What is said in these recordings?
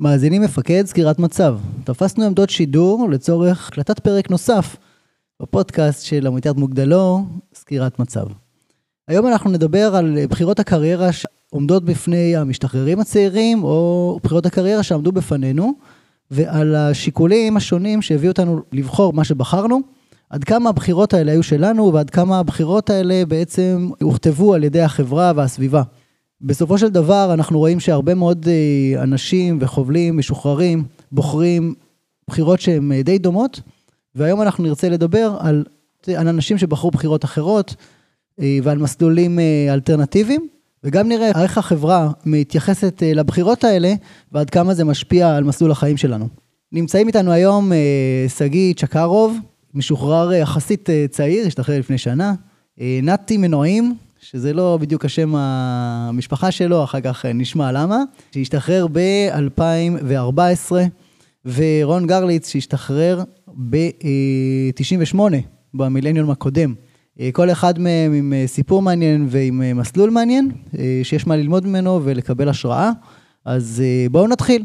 מאזינים מפקד סקירת מצב. תפסנו עמדות שידור לצורך הקלטת פרק נוסף בפודקאסט של עמיתת מוגדלו, סקירת מצב. היום אנחנו נדבר על בחירות הקריירה שעומדות בפני המשתחררים הצעירים, או בחירות הקריירה שעמדו בפנינו, ועל השיקולים השונים שהביאו אותנו לבחור מה שבחרנו, עד כמה הבחירות האלה היו שלנו, ועד כמה הבחירות האלה בעצם הוכתבו על ידי החברה והסביבה. בסופו של דבר אנחנו רואים שהרבה מאוד אה, אנשים וחובלים משוחררים בוחרים בחירות שהן אה, די דומות, והיום אנחנו נרצה לדבר על, על אנשים שבחרו בחירות אחרות אה, ועל מסלולים אלטרנטיביים, וגם נראה איך החברה מתייחסת לבחירות האלה ועד כמה זה משפיע על מסלול החיים שלנו. נמצאים איתנו היום שגיא צ'קרוב, משוחרר יחסית צעיר, השתחרר לפני שנה, נתי מנועים, שזה לא בדיוק השם המשפחה שלו, אחר כך נשמע למה, שהשתחרר ב-2014, ורון גרליץ שהשתחרר ב-98, במילניום הקודם. כל אחד מהם עם סיפור מעניין ועם מסלול מעניין, שיש מה ללמוד ממנו ולקבל השראה. אז בואו נתחיל.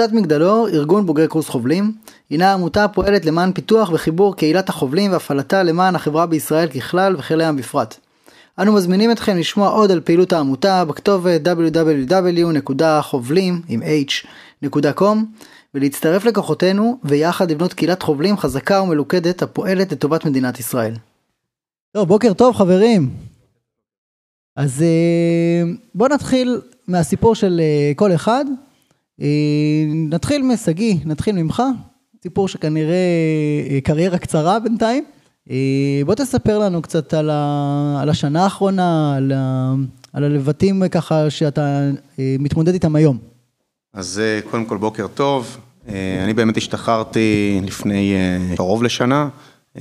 עמותת מגדלור, ארגון בוגרי קורס חובלים, הינה עמותה הפועלת למען פיתוח וחיבור קהילת החובלים והפעלתה למען החברה בישראל ככלל וחיל הים בפרט. אנו מזמינים אתכם לשמוע עוד על פעילות העמותה בכתובת www.חובלים ולהצטרף לכוחותינו ויחד לבנות קהילת חובלים חזקה ומלוכדת הפועלת לטובת מדינת ישראל. טוב, בוקר טוב חברים. אז אה, בואו נתחיל מהסיפור של אה, כל אחד. אה, נתחיל משגיא, נתחיל ממך, סיפור שכנראה אה, קריירה קצרה בינתיים. אה, בוא תספר לנו קצת על, ה, על השנה האחרונה, על, ה, על הלבטים ככה שאתה מתמודד איתם היום. אז קודם כל בוקר טוב, אני באמת השתחררתי לפני קרוב לשנה.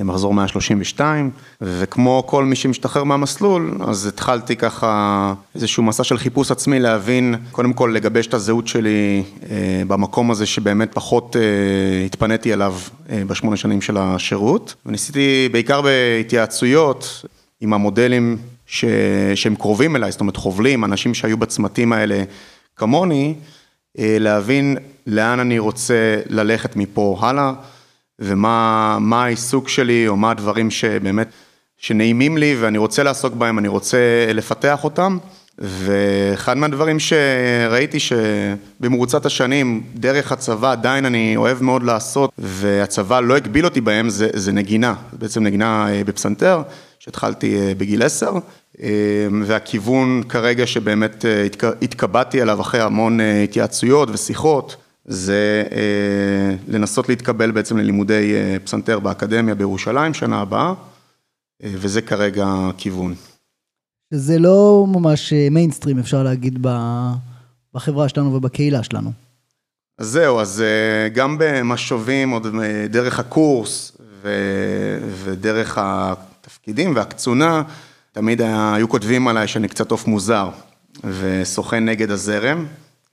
מחזור 132, וכמו כל מי שמשתחרר מהמסלול, אז התחלתי ככה איזשהו מסע של חיפוש עצמי להבין, קודם כל לגבש את הזהות שלי אה, במקום הזה שבאמת פחות אה, התפניתי אליו אה, בשמונה שנים של השירות, וניסיתי בעיקר בהתייעצויות עם המודלים ש... שהם קרובים אליי, זאת אומרת חובלים, אנשים שהיו בצמתים האלה כמוני, להבין לאן אני רוצה ללכת מפה הלאה. ומה העיסוק שלי, או מה הדברים שבאמת, שנעימים לי ואני רוצה לעסוק בהם, אני רוצה לפתח אותם. ואחד מהדברים שראיתי שבמרוצת השנים, דרך הצבא עדיין אני אוהב מאוד לעשות, והצבא לא הגביל אותי בהם, זה, זה נגינה, בעצם נגינה אה, בפסנתר, שהתחלתי אה, בגיל עשר, אה, והכיוון כרגע שבאמת התקבעתי עליו אחרי המון התייעצויות ושיחות, זה אה, לנסות להתקבל בעצם ללימודי אה, פסנתר באקדמיה בירושלים שנה הבאה, אה, וזה כרגע הכיוון. זה לא ממש מיינסטרים אפשר להגיד בחברה שלנו ובקהילה שלנו. אז זהו, אז גם במשובים, עוד דרך הקורס ו... ודרך התפקידים והקצונה, תמיד היו כותבים עליי שאני קצת עוף מוזר וסוכן נגד הזרם.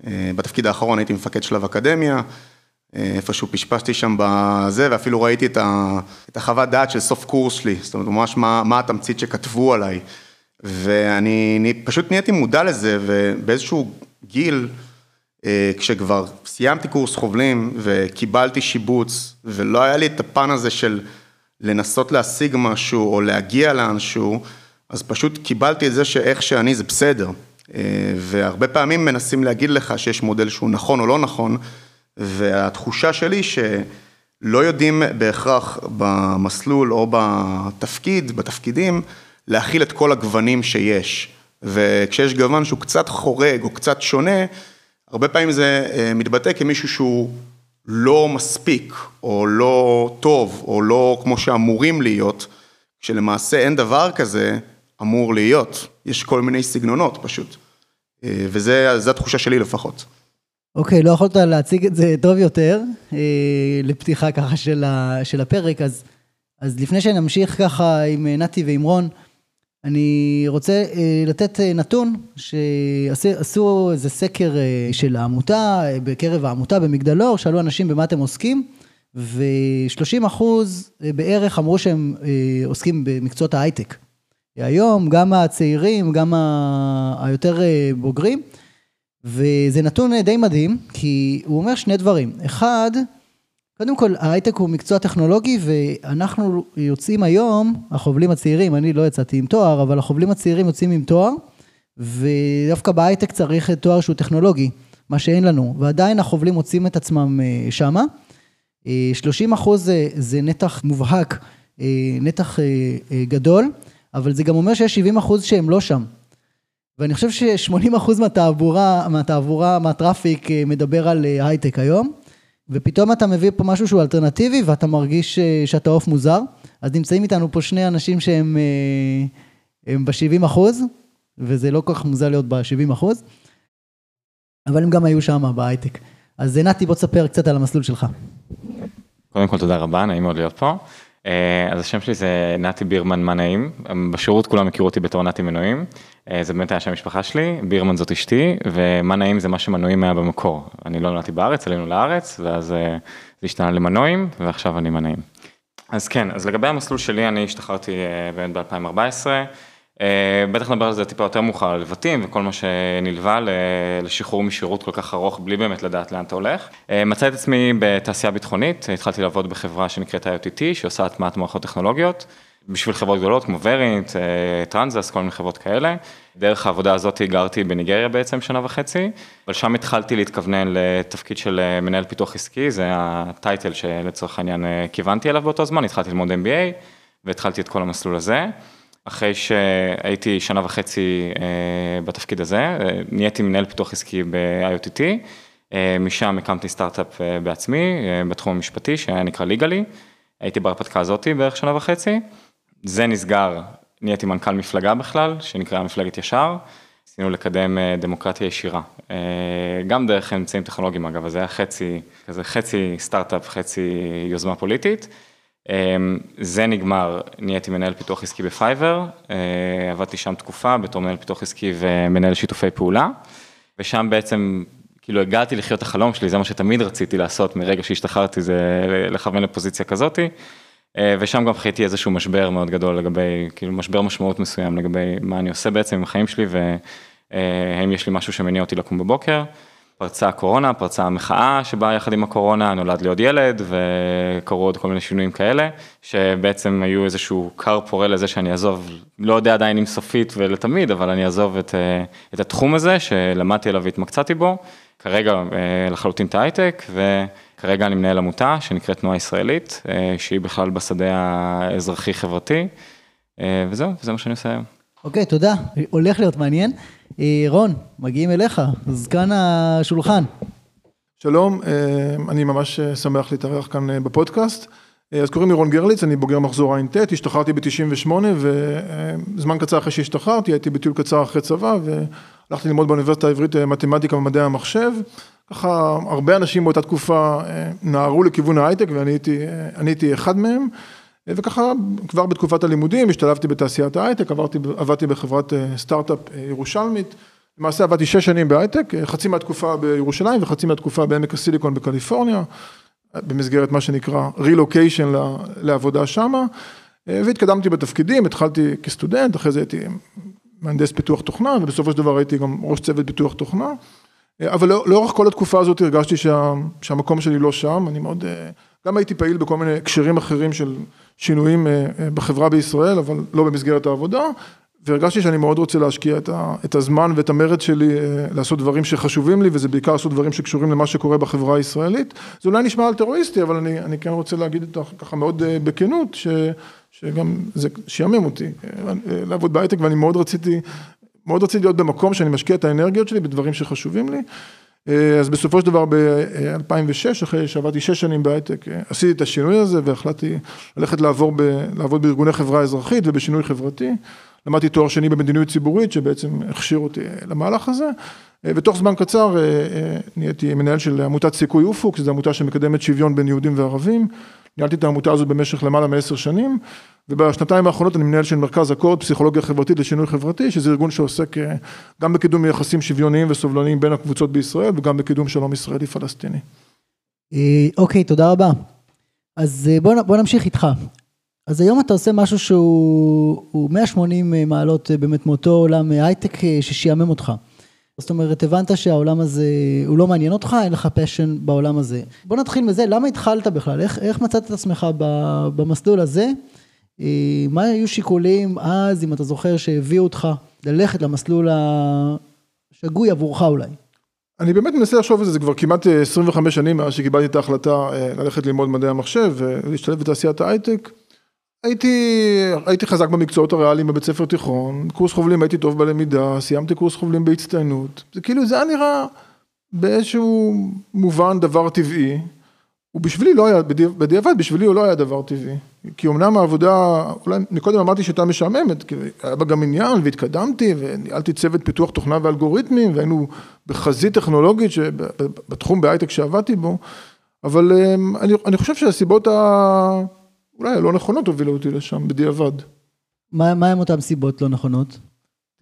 אה, בתפקיד האחרון הייתי מפקד שלב אקדמיה, אה, איפשהו פשפשתי שם בזה, ואפילו ראיתי את, ה, את החוות דעת של סוף קורס שלי, זאת אומרת, ממש מה, מה התמצית שכתבו עליי. ואני פשוט נהייתי מודע לזה, ובאיזשהו גיל, אה, כשכבר סיימתי קורס חובלים וקיבלתי שיבוץ, ולא היה לי את הפן הזה של לנסות להשיג משהו או להגיע לאנשהו, אז פשוט קיבלתי את זה שאיך שאני זה בסדר. והרבה פעמים מנסים להגיד לך שיש מודל שהוא נכון או לא נכון, והתחושה שלי שלא לא יודעים בהכרח במסלול או בתפקיד, בתפקידים, להכיל את כל הגוונים שיש. וכשיש גוון שהוא קצת חורג או קצת שונה, הרבה פעמים זה אה, מתבטא כמישהו שהוא לא מספיק, או לא טוב, או לא כמו שאמורים להיות, כשלמעשה אין דבר כזה אמור להיות. יש כל מיני סגנונות פשוט. אה, וזו התחושה שלי לפחות. אוקיי, okay, לא יכולת להציג את זה טוב יותר, אה, לפתיחה ככה של, ה, של הפרק, אז, אז לפני שנמשיך ככה עם נתי ועם רון, אני רוצה אה, לתת אה, נתון שעשו איזה סקר אה, של העמותה, בקרב העמותה במגדלור, שאלו אנשים במה אתם עוסקים, ו-30 אחוז בערך אמרו שהם עוסקים במקצועות ההייטק. היום גם הצעירים, גם היותר בוגרים, וזה נתון די מדהים, כי הוא אומר שני דברים. אחד, קודם כל, ההייטק הוא מקצוע טכנולוגי, ואנחנו יוצאים היום, החובלים הצעירים, אני לא יצאתי עם תואר, אבל החובלים הצעירים יוצאים עם תואר, ודווקא בהייטק צריך תואר שהוא טכנולוגי, מה שאין לנו, ועדיין החובלים מוצאים את עצמם אה, שמה. 30 אה, אחוז זה, זה נתח מובהק, אה, נתח גדול, אבל זה גם אומר שיש 70 אחוז שהם לא שם. ואני חושב ש-80 אחוז מהתעבורה, מהתעבורה, מהטראפיק מדבר על הייטק היום. ופתאום אתה מביא פה משהו שהוא אלטרנטיבי ואתה מרגיש אה, שאתה עוף מוזר. אז נמצאים איתנו פה שני אנשים שהם אה, ב-70 אחוז, וזה לא כל כך מוזר להיות ב-70 אחוז, אבל הם גם היו שם בהייטק. אז נתי, בוא תספר קצת על המסלול שלך. קודם כל תודה רבה, נעים מאוד להיות פה. אה, אז השם שלי זה נתי בירמן, מה נעים? בשירות כולם הכירו אותי בתור נתי מנועים. אה, זה באמת היה שם המשפחה שלי, בירמן זאת אשתי, ומה נעים זה מה שמנועים היה במקור. אני לא נולדתי בארץ, עלינו לארץ, ואז אה, זה השתנה למנועים, ועכשיו אני מנעים. אז כן, אז לגבי המסלול שלי, אני השתחררתי באמת ב-2014. בטח נדבר על זה טיפה יותר מאוחר, על לבטים וכל מה שנלווה לשחרור משירות כל כך ארוך בלי באמת לדעת לאן אתה הולך. מצאתי את עצמי בתעשייה ביטחונית, התחלתי לעבוד בחברה שנקראת IOTT, שעושה הטמעת מערכות טכנולוגיות. בשביל חברות גדולות כמו ורינט, טרנזס, כל מיני חברות כאלה. דרך העבודה הזאת גרתי בניגריה בעצם שנה וחצי, אבל שם התחלתי להתכוונן לתפקיד של אה, מנהל פיתוח עסקי, זה הטייטל שלצורך העניין אה, כיוונתי אליו באותו זמן, התחלתי ללמוד MBA והתחלתי את כל המסלול הזה. אחרי שהייתי שנה וחצי אה, בתפקיד הזה, נהייתי מנהל פיתוח עסקי ב-IOTT, משם הקמתי סטארט-אפ בעצמי, בתחום המשפטי, שהיה נקרא ליגלי, הייתי בהרפתקה הזאתי בערך שנה וחצי. זה נסגר, נהייתי מנכ"ל מפלגה בכלל, שנקראה מפלגת ישר, ניסינו לקדם אה, דמוקרטיה ישירה, אה, גם דרך אמצעים טכנולוגיים אגב, אז זה היה חצי, כזה חצי סטארט-אפ, חצי יוזמה פוליטית. אה, זה נגמר, נהייתי מנהל פיתוח עסקי בפייבר, עבדתי שם תקופה בתור מנהל פיתוח עסקי ומנהל שיתופי פעולה, ושם בעצם כאילו הגעתי לחיות החלום שלי, זה מה שתמיד רציתי לעשות מרגע שהשתחררתי, זה לכוון לפוזיציה כזאתי. אה, ושם גם חייתי איזשהו משבר מאוד גדול לגבי, כאילו משבר משמעות מסוים לגבי מה אני עושה בעצם עם החיים שלי והאם יש לי משהו שמניע אותי לקום בבוקר. פרצה הקורונה, פרצה המחאה שבאה יחד עם הקורונה, נולד לי עוד ילד וקרו עוד כל מיני שינויים כאלה, שבעצם היו איזשהו כר פורה לזה שאני אעזוב, לא יודע עדיין אם סופית ולתמיד, אבל אני אעזוב את, אה, את התחום הזה שלמדתי עליו והתמקצעתי בו, כרגע אה, לחלוטין את ההייטק, וכרגע אני מנהל עמותה שנקראת תנועה ישראלית, אה, שהיא בכלל בשדה האזרחי-חברתי, וזהו, וזה מה שאני עושה היום. אוקיי, תודה, הולך להיות מעניין. אה, רון, מגיעים אליך, זקן השולחן. שלום, אה, אני ממש אה, שמח להתארח כאן בפודקאסט. אז קוראים לי רון גרליץ, אני בוגר מחזור ע"ט, השתחררתי ב-98 וזמן קצר אחרי שהשתחררתי הייתי בטיול קצר אחרי צבא והלכתי ללמוד באוניברסיטה העברית מתמטיקה ומדעי המחשב. ככה הרבה אנשים באותה תקופה נערו לכיוון ההייטק ואני הייתי, הייתי אחד מהם. וככה כבר בתקופת הלימודים השתלבתי בתעשיית ההייטק, עברתי, עבדתי בחברת אה, סטארט-אפ אה, ירושלמית, למעשה עבדתי שש שנים בהייטק, אה, חצי מהתקופה בירושלים וחצי מהתקופה בעמק הסיליקון בקליפורניה, במסגרת מה שנקרא רילוקיישן לעבודה שמה, והתקדמתי בתפקידים, התחלתי כסטודנט, אחרי זה הייתי מהנדס פיתוח תוכנה, ובסופו של דבר הייתי גם ראש צוות פיתוח תוכנה, אבל לא, לאורך כל התקופה הזאת הרגשתי שה, שהמקום שלי לא שם, אני מאוד, גם הייתי פעיל בכל מיני הקשרים אחרים של שינויים אה, אה, בחברה בישראל, אבל לא במסגרת העבודה, והרגשתי שאני מאוד רוצה להשקיע את, ה, את הזמן ואת המרץ שלי אה, לעשות דברים שחשובים לי, וזה בעיקר לעשות דברים שקשורים למה שקורה בחברה הישראלית. זה אולי נשמע אלטרואיסטי, אבל אני, אני כן רוצה להגיד ככה מאוד אה, בכנות, ש, שגם זה שיאמם אותי אה, לעבוד בהייטק, ואני מאוד רציתי, מאוד רציתי להיות במקום שאני משקיע את האנרגיות שלי בדברים שחשובים לי. אז בסופו של דבר ב-2006, אחרי שעבדתי שש שנים בהייטק, עשיתי את השינוי הזה והחלטתי ללכת לעבור ב, לעבוד בארגוני חברה אזרחית ובשינוי חברתי. למדתי תואר שני במדיניות ציבורית, שבעצם הכשיר אותי למהלך הזה, ותוך זמן קצר אה, אה, נהייתי מנהל של עמותת סיכוי אופוק, שזו עמותה שמקדמת שוויון בין יהודים וערבים, ניהלתי את העמותה הזו במשך למעלה מעשר שנים, ובשנתיים האחרונות אני מנהל של מרכז אקורד, פסיכולוגיה חברתית לשינוי חברתי, שזה ארגון שעוסק אה, גם בקידום יחסים שוויוניים וסובלניים בין הקבוצות בישראל, וגם בקידום שלום ישראלי פלסטיני. אוקיי, תודה רבה. אז בוא, בוא נמשיך איתך. אז היום אתה עושה משהו שהוא 180 אה, מעלות אה, באמת מאותו עולם אה, הייטק ששיעמם אותך. זאת אומרת, הבנת שהעולם הזה, הוא לא מעניין אותך, אין לך פשן בעולם הזה. בוא נתחיל מזה, למה התחלת בכלל? איך, איך מצאת את עצמך במסלול הזה? מה היו שיקולים אז, אם אתה זוכר, שהביאו אותך ללכת למסלול השגוי עבורך אולי? אני באמת מנסה לחשוב על זה, זה כבר כמעט 25 שנים מאז שקיבלתי את ההחלטה ללכת ללמוד מדעי המחשב ולהשתלב בתעשיית ההייטק. הייתי, הייתי חזק במקצועות הריאליים בבית ספר תיכון, קורס חובלים הייתי טוב בלמידה, סיימתי קורס חובלים בהצטיינות, זה כאילו זה היה נראה באיזשהו מובן דבר טבעי, ובשבילי לא היה, בדיעבד בשבילי הוא לא היה דבר טבעי, כי אמנם העבודה, אולי מקודם אמרתי שהייתה משעממת, כי היה בה גם עניין והתקדמתי וניהלתי צוות פיתוח תוכנה ואלגוריתמים והיינו בחזית טכנולוגית בתחום בהייטק שעבדתי בו, אבל אמ, אני, אני חושב שהסיבות ה... אולי הלא נכונות הובילו אותי לשם בדיעבד. מה, מה הם אותן סיבות לא נכונות?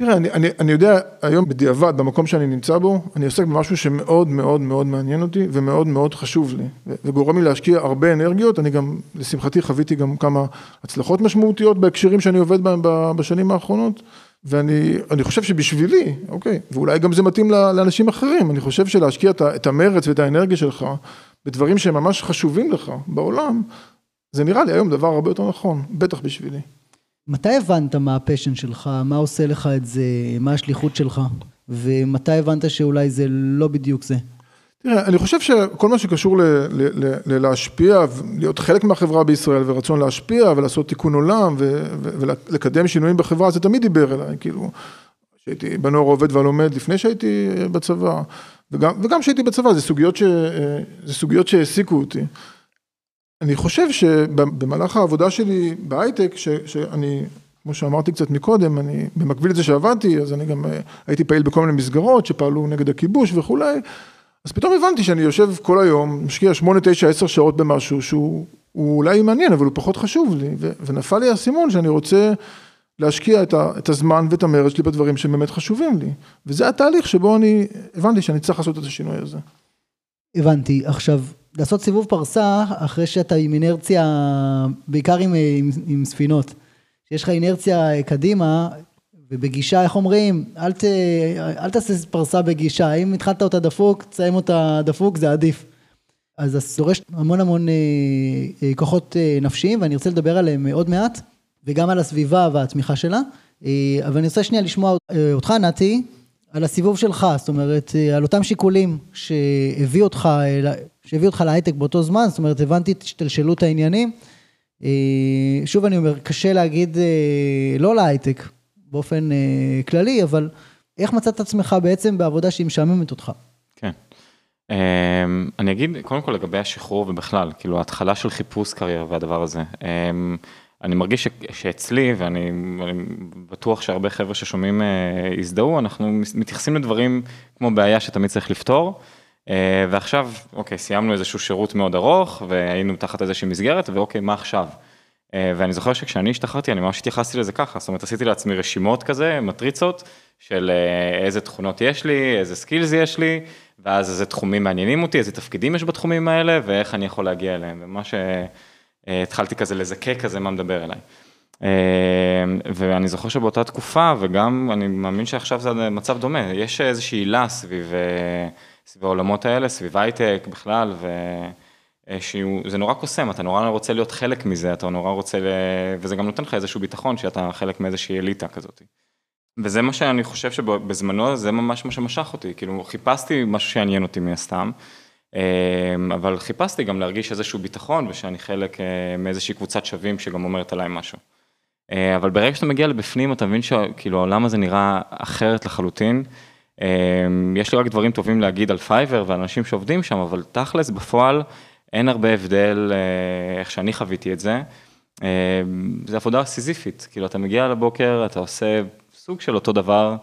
תראה, אני, אני, אני יודע היום בדיעבד, במקום שאני נמצא בו, אני עוסק במשהו שמאוד מאוד מאוד מעניין אותי ומאוד מאוד חשוב לי, וגורם לי להשקיע הרבה אנרגיות, אני גם, לשמחתי חוויתי גם כמה הצלחות משמעותיות בהקשרים שאני עובד בהם בשנים האחרונות, ואני חושב שבשבילי, אוקיי, ואולי גם זה מתאים לאנשים אחרים, אני חושב שלהשקיע את המרץ ואת האנרגיה שלך בדברים שהם ממש חשובים לך בעולם, זה נראה לי היום דבר הרבה יותר נכון, בטח בשבילי. מתי הבנת מה הפשן שלך, מה עושה לך את זה, מה השליחות שלך, ומתי הבנת שאולי זה לא בדיוק זה? תראה, אני חושב שכל מה שקשור ללהשפיע, להיות חלק מהחברה בישראל, ורצון להשפיע ולעשות תיקון עולם ולקדם שינויים בחברה, זה תמיד דיבר אליי, כאילו, שהייתי בנוער עובד והלומד לפני שהייתי בצבא, וגם כשהייתי בצבא, זה סוגיות, סוגיות שהעסיקו אותי. אני חושב שבמהלך העבודה שלי בהייטק, שאני, כמו שאמרתי קצת מקודם, אני במקביל לזה שעבדתי, אז אני גם אה, הייתי פעיל בכל מיני מסגרות שפעלו נגד הכיבוש וכולי, אז פתאום הבנתי שאני יושב כל היום, משקיע שמונה, תשע, עשר שעות במשהו שהוא אולי מעניין, אבל הוא פחות חשוב לי, ונפל לי האסימון שאני רוצה להשקיע את, ה, את הזמן ואת המרץ שלי בדברים שבאמת חשובים לי, וזה התהליך שבו אני הבנתי שאני צריך לעשות את השינוי הזה. הבנתי, עכשיו לעשות סיבוב פרסה אחרי שאתה עם אינרציה, בעיקר עם, עם, עם ספינות. שיש לך אינרציה קדימה, ובגישה, איך אומרים, אל, ת, אל תעשה פרסה בגישה, אם התחלת אותה דפוק, תסיים אותה דפוק, זה עדיף. אז זה דורש המון המון אה, אה, כוחות אה, נפשיים, ואני רוצה לדבר עליהם עוד מעט, וגם על הסביבה והתמיכה שלה. אה, אבל אני רוצה שנייה לשמוע אה, אותך, נתי, על הסיבוב שלך, זאת אומרת, אה, על אותם שיקולים שהביא אותך, אה, שהביא אותך להייטק באותו זמן, זאת אומרת, הבנתי את השתלשלות העניינים. אה, שוב אני אומר, קשה להגיד לא להייטק באופן כללי, אבל איך מצאת את עצמך בעצם בעבודה שהיא משעממת אותך? כן. אני אגיד, קודם כל לגבי השחרור ובכלל, כאילו ההתחלה של חיפוש קריירה והדבר הזה. אני מרגיש ש, שאצלי, ואני בטוח שהרבה חבר'ה ששומעים יזדהו, אנחנו מתייחסים לדברים כמו בעיה שתמיד צריך לפתור. אה, ועכשיו, אוקיי, סיימנו איזשהו שירות מאוד ארוך, והיינו תחת איזושהי מסגרת, ואוקיי, מה עכשיו? אה, ואני זוכר שכשאני השתחררתי, אני ממש התייחסתי לזה ככה, זאת אומרת, עשיתי לעצמי רשימות כזה, מטריצות, של אה, איזה תכונות יש לי, איזה skills יש לי, ואז איזה תחומים מעניינים אותי, איזה תפקידים יש בתחומים האלה, ואיך אני יכול להגיע אליהם, ומה שהתחלתי כזה לזקק כזה מה מדבר אליי. ואני זוכר שבאותה תקופה, וגם אני מאמין שעכשיו זה מצב דומה, יש איזושהי הילה סביב... סביב העולמות האלה, סביב הייטק בכלל, וזה נורא קוסם, אתה נורא רוצה להיות חלק מזה, אתה נורא רוצה, ל... וזה גם נותן לך איזשהו ביטחון שאתה חלק מאיזושהי אליטה כזאת. וזה מה שאני חושב שבזמנו זה ממש מה שמשך אותי, כאילו חיפשתי משהו שעניין אותי מן הסתם, אבל חיפשתי גם להרגיש איזשהו ביטחון ושאני חלק מאיזושהי קבוצת שווים שגם אומרת עליי משהו. אבל ברגע שאתה מגיע לבפנים אתה מבין שכאילו העולם הזה נראה אחרת לחלוטין. יש לי רק דברים טובים להגיד על פייבר ועל אנשים שעובדים שם, אבל תכלס בפועל אין הרבה הבדל איך שאני חוויתי את זה. זה עבודה סיזיפית, כאילו אתה מגיע לבוקר, אתה עושה סוג של אותו דבר,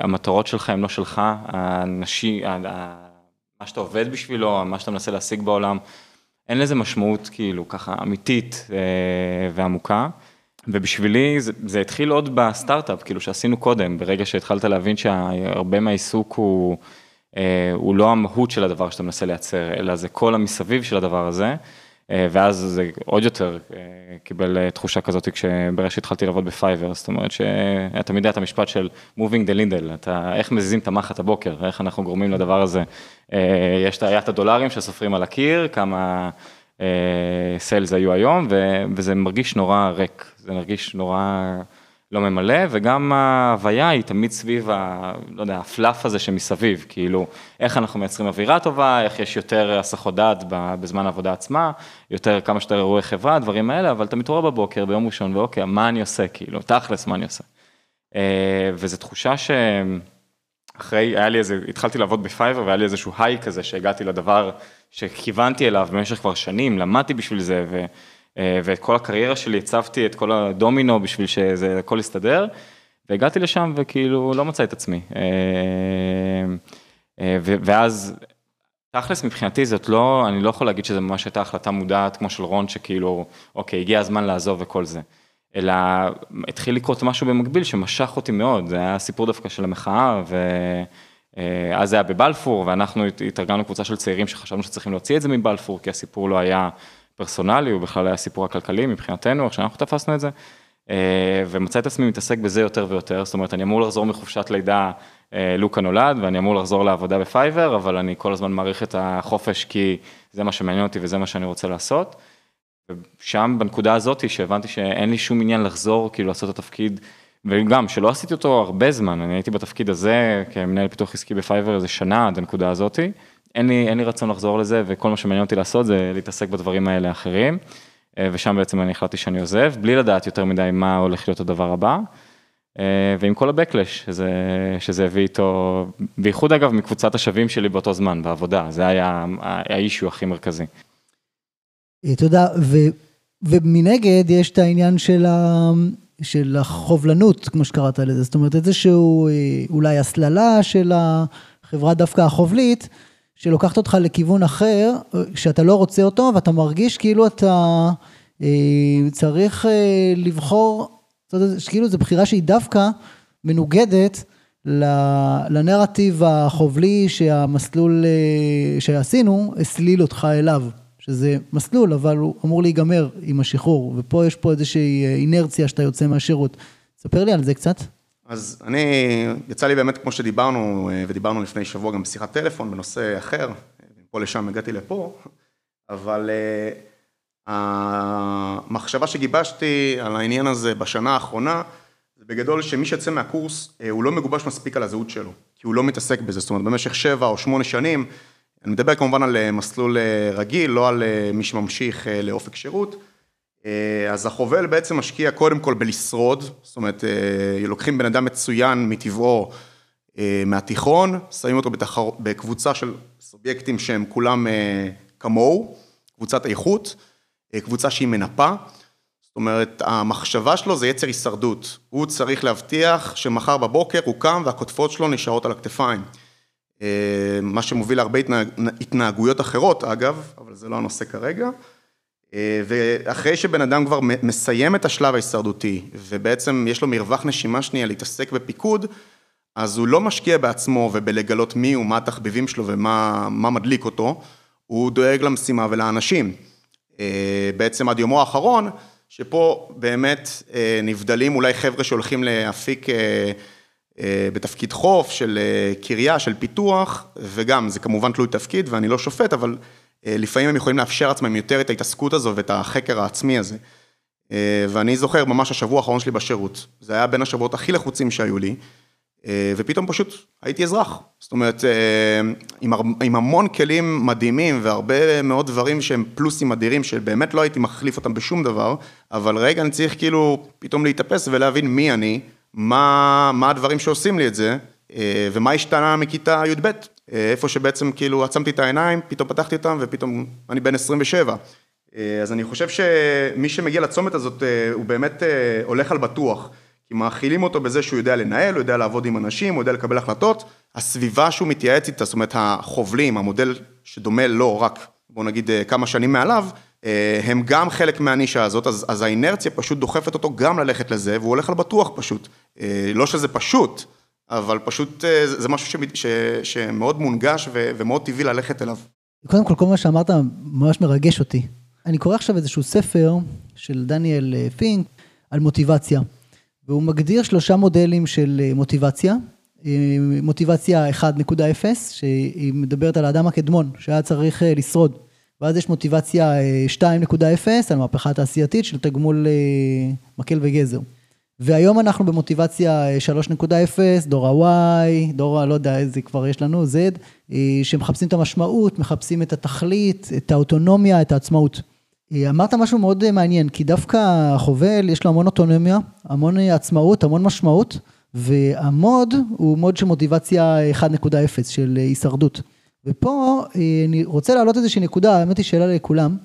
המטרות שלך הן לא שלך, האנשי, מה שאתה עובד בשבילו, מה שאתה מנסה להשיג בעולם, אין לזה משמעות כאילו ככה אמיתית ועמוקה. ובשבילי זה, זה התחיל עוד בסטארט-אפ, כאילו שעשינו קודם, ברגע שהתחלת להבין שהרבה מהעיסוק הוא, הוא לא המהות של הדבר שאתה מנסה לייצר, אלא זה כל המסביב של הדבר הזה. ואז זה עוד יותר קיבל תחושה כזאת כשברגע שהתחלתי לעבוד בפייבר, זאת אומרת שאתה תמיד יודע את המשפט של moving the needle, אתה איך מזיזים את המחט הבוקר, איך אנחנו גורמים לדבר הזה. יש את הדולרים שסופרים על הקיר, כמה sales היו היום, וזה מרגיש נורא ריק, זה מרגיש נורא לא ממלא, וגם ההוויה היא תמיד סביב, ה, לא יודע, ה fluff הזה שמסביב, כאילו, איך אנחנו מייצרים אווירה טובה, איך יש יותר הסחות דעת בזמן העבודה עצמה, יותר, כמה שיותר אירועי חברה, דברים האלה, אבל אתה מתעורר בבוקר, ביום ראשון, ואוקיי, מה אני עושה, כאילו, תכלס, מה אני עושה. וזו תחושה שאחרי, היה לי איזה, התחלתי לעבוד בפייבר, והיה לי איזשהו היי כזה, שהגעתי לדבר שכיוונתי אליו במשך כבר שנים, למדתי בשביל זה, ו... ואת כל הקריירה שלי הצבתי את כל הדומינו בשביל שזה הכל יסתדר, והגעתי לשם וכאילו לא מצא את עצמי. ואז תכלס מבחינתי זאת לא, אני לא יכול להגיד שזה ממש הייתה החלטה מודעת כמו של רון שכאילו, אוקיי, הגיע הזמן לעזוב וכל זה. אלא התחיל לקרות משהו במקביל שמשך אותי מאוד, זה היה סיפור דווקא של המחאה, ואז זה היה בבלפור, ואנחנו התארגנו קבוצה של צעירים שחשבנו שצריכים להוציא את זה מבלפור, כי הסיפור לא היה פרסונלי, הוא בכלל היה סיפור הכלכלי מבחינתנו, איך שאנחנו תפסנו את זה, ומוצא את עצמי מתעסק בזה יותר ויותר, זאת אומרת, אני אמור לחזור מחופשת לידה, לוקה נולד, ואני אמור לחזור לעבודה בפייבר, אבל אני כל הזמן מעריך את החופש, כי זה מה שמעניין אותי וזה מה שאני רוצה לעשות. ושם, בנקודה הזאת, שהבנתי שאין לי שום עניין לחזור, כאילו לעשות את התפקיד, וגם שלא עשיתי אותו הרבה זמן, אני הייתי בתפקיד הזה כמנהל פיתוח עסקי בפייבר איזה שנה עד הנקודה הזאתי. אין לי, אין לי רצון לחזור לזה, וכל מה שמעניין אותי לעשות זה להתעסק בדברים האלה האחרים, ושם בעצם אני החלטתי שאני עוזב, בלי לדעת יותר מדי מה הולך להיות הדבר הבא, ועם כל ה-Backlash שזה, שזה הביא איתו, בייחוד אגב מקבוצת השווים שלי באותו זמן, בעבודה, זה היה האישו הכי מרכזי. תודה, ו, ומנגד יש את העניין של, ה, של החובלנות, כמו שקראת לזה, זאת אומרת איזשהו אולי הסללה של החברה דווקא החובלית, שלוקחת אותך לכיוון אחר, שאתה לא רוצה אותו, ואתה מרגיש כאילו אתה אה, צריך אה, לבחור, כאילו זו בחירה שהיא דווקא מנוגדת לנרטיב החובלי שהמסלול אה, שעשינו הסליל אותך אליו, שזה מסלול, אבל הוא אמור להיגמר עם השחרור, ופה יש פה איזושהי אינרציה שאתה יוצא מהשירות. ספר לי על זה קצת. אז אני, יצא לי באמת, כמו שדיברנו, ודיברנו לפני שבוע גם בשיחת טלפון בנושא אחר, מפה לשם הגעתי לפה, אבל המחשבה שגיבשתי על העניין הזה בשנה האחרונה, זה בגדול שמי שיוצא מהקורס, הוא לא מגובש מספיק על הזהות שלו, כי הוא לא מתעסק בזה, זאת אומרת, במשך שבע או שמונה שנים, אני מדבר כמובן על מסלול רגיל, לא על מי שממשיך לאופק שירות, אז החובל בעצם משקיע קודם כל בלשרוד, זאת אומרת, לוקחים בן אדם מצוין מטבעו מהתיכון, שמים אותו בתחר... בקבוצה של סובייקטים שהם כולם כמוהו, קבוצת איכות, קבוצה שהיא מנפה, זאת אומרת, המחשבה שלו זה יצר הישרדות, הוא צריך להבטיח שמחר בבוקר הוא קם והכותפות שלו נשארות על הכתפיים. מה שמוביל להרבה התנהגויות אחרות אגב, אבל זה לא הנושא כרגע. ואחרי שבן אדם כבר מסיים את השלב ההישרדותי, ובעצם יש לו מרווח נשימה שנייה להתעסק בפיקוד, אז הוא לא משקיע בעצמו ובלגלות מי הוא, מה התחביבים שלו ומה מדליק אותו, הוא דואג למשימה ולאנשים. בעצם עד יומו האחרון, שפה באמת נבדלים אולי חבר'ה שהולכים להפיק בתפקיד חוף של קריה, של פיתוח, וגם זה כמובן תלוי תפקיד ואני לא שופט, אבל לפעמים הם יכולים לאפשר עצמם יותר את ההתעסקות הזו ואת החקר העצמי הזה. ואני זוכר ממש השבוע האחרון שלי בשירות, זה היה בין השבועות הכי לחוצים שהיו לי, ופתאום פשוט הייתי אזרח. זאת אומרת, עם, עם המון כלים מדהימים והרבה מאוד דברים שהם פלוסים אדירים, שבאמת לא הייתי מחליף אותם בשום דבר, אבל רגע, אני צריך כאילו פתאום להתאפס ולהבין מי אני, מה, מה הדברים שעושים לי את זה, ומה השתנה מכיתה י"ב, איפה שבעצם כאילו עצמתי את העיניים, פתאום פתחתי אותם ופתאום אני בן 27. אז אני חושב שמי שמגיע לצומת הזאת, הוא באמת הולך על בטוח. כי מאכילים אותו בזה שהוא יודע לנהל, הוא יודע לעבוד עם אנשים, הוא יודע לקבל החלטות. הסביבה שהוא מתייעץ איתה, זאת אומרת החובלים, המודל שדומה לו רק, בוא נגיד כמה שנים מעליו, הם גם חלק מהנישה הזאת, אז, אז האינרציה פשוט דוחפת אותו גם ללכת לזה, והוא הולך על בטוח פשוט. לא שזה פשוט, אבל פשוט זה משהו שמאוד מונגש ו, ומאוד טבעי ללכת אליו. קודם כל, כל מה שאמרת ממש מרגש אותי. אני קורא עכשיו איזשהו ספר של דניאל פינק על מוטיבציה. והוא מגדיר שלושה מודלים של מוטיבציה. מוטיבציה 1.0, שהיא מדברת על האדם הקדמון, שהיה צריך לשרוד. ואז יש מוטיבציה 2.0, על מהפכה התעשייתית של תגמול מקל וגזר. והיום אנחנו במוטיבציה 3.0, דור ה-Y, דור ה... לא יודע איזה כבר יש לנו, Z, שמחפשים את המשמעות, מחפשים את התכלית, את האוטונומיה, את העצמאות. אמרת משהו מאוד מעניין, כי דווקא החובל יש לו המון אוטונומיה, המון עצמאות, המון משמעות, והמוד הוא מוד של מוטיבציה 1.0 של הישרדות. ופה אני רוצה להעלות איזושהי נקודה, האמת היא שאלה לכולם.